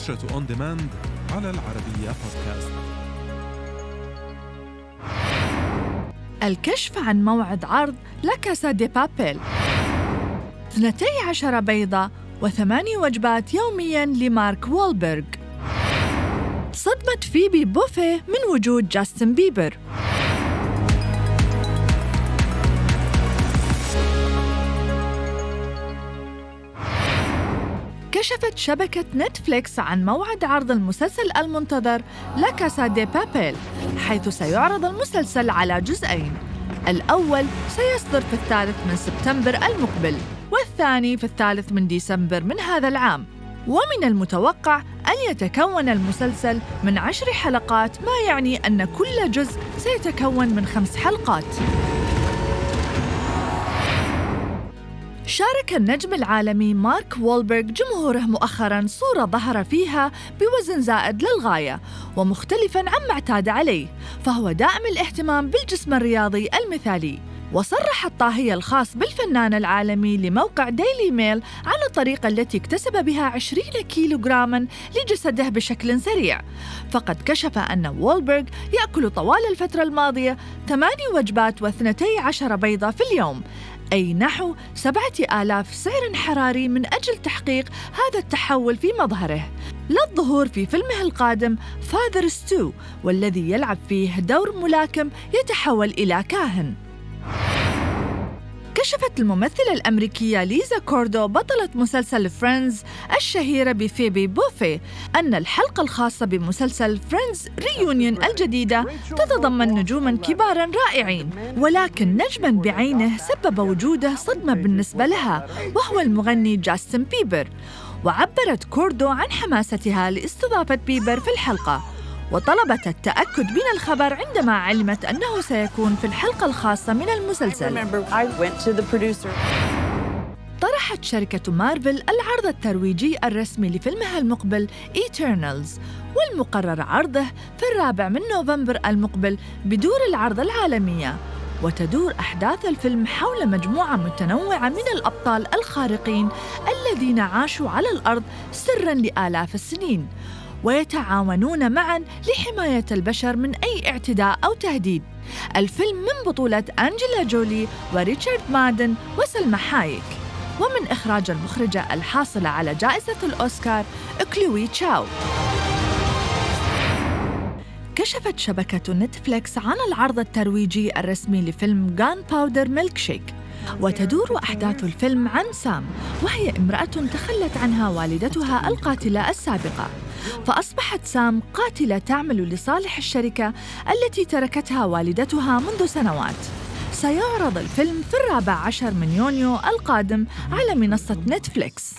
نشرة on demand على العربية بودكاست. الكشف عن موعد عرض La Casa de Papel. 12 بيضة وثماني وجبات يومياً لمارك وولبرغ. صدمة فيبي بوفيه من وجود جاستن بيبر. كشفت شبكة نتفليكس عن موعد عرض المسلسل المنتظر لا كاسا دي بابيل حيث سيعرض المسلسل على جزئين. الأول سيصدر في الثالث من سبتمبر المقبل والثاني في الثالث من ديسمبر من هذا العام. ومن المتوقع أن يتكون المسلسل من عشر حلقات ما يعني أن كل جزء سيتكون من خمس حلقات. شارك النجم العالمي مارك وولبرغ جمهوره مؤخرا صورة ظهر فيها بوزن زائد للغاية ومختلفا عما اعتاد عليه فهو دائم الاهتمام بالجسم الرياضي المثالي. وصرح الطاهية الخاص بالفنان العالمي لموقع ديلي ميل عن الطريقة التي اكتسب بها 20 كيلوغراما لجسده بشكل سريع. فقد كشف أن وولبرغ يأكل طوال الفترة الماضية ثماني وجبات واثنتي عشر بيضة في اليوم. أي نحو سبعة آلاف سعر حراري من أجل تحقيق هذا التحول في مظهره. للظهور في فيلمه القادم Father Stu والذي يلعب فيه دور ملاكم يتحول إلى كاهن. كشفت الممثلة الأمريكية ليزا كودرو بطلة مسلسل Friends الشهيرة بفيبي بوفي أن الحلقة الخاصة بمسلسل Friends Reunion الجديدة تتضمن نجوما كبارا رائعين ولكن نجما بعينه سبب وجوده صدمة بالنسبة لها وهو المغني جاستن بيبر. وعبرت كوردو عن حماستها لاستضافة بيبر في الحلقة. وطلبت التأكد من الخبر عندما علمت أنه سيكون في الحلقة الخاصة من المسلسل. طرحت شركة مارفل العرض الترويجي الرسمي لفيلمها المقبل Eternals والمقرر عرضه في الرابع من نوفمبر المقبل بدور العرض العالمية. وتدور أحداث الفيلم حول مجموعة متنوعة من الأبطال الخارقين الذين عاشوا على الأرض سراً لآلاف السنين. ويتعاونون معا لحماية البشر من أي اعتداء أو تهديد. الفيلم من بطولة أنجيلا جولي وريتشارد مادن وسلمى حايك. ومن إخراج المخرجة الحاصلة على جائزة الأوسكار كلوي تشاو. كشفت شبكة نتفليكس عن العرض الترويجي الرسمي لفيلم Gunpowder Milkshake وتدور أحداث الفيلم عن سام وهي امرأة تخلت عنها والدتها القاتلة السابقة. فأصبحت سام قاتلة تعمل لصالح الشركة التي تركتها والدتها منذ سنوات. سيعرض الفيلم في الرابع عشر من يونيو القادم على منصة نتفليكس.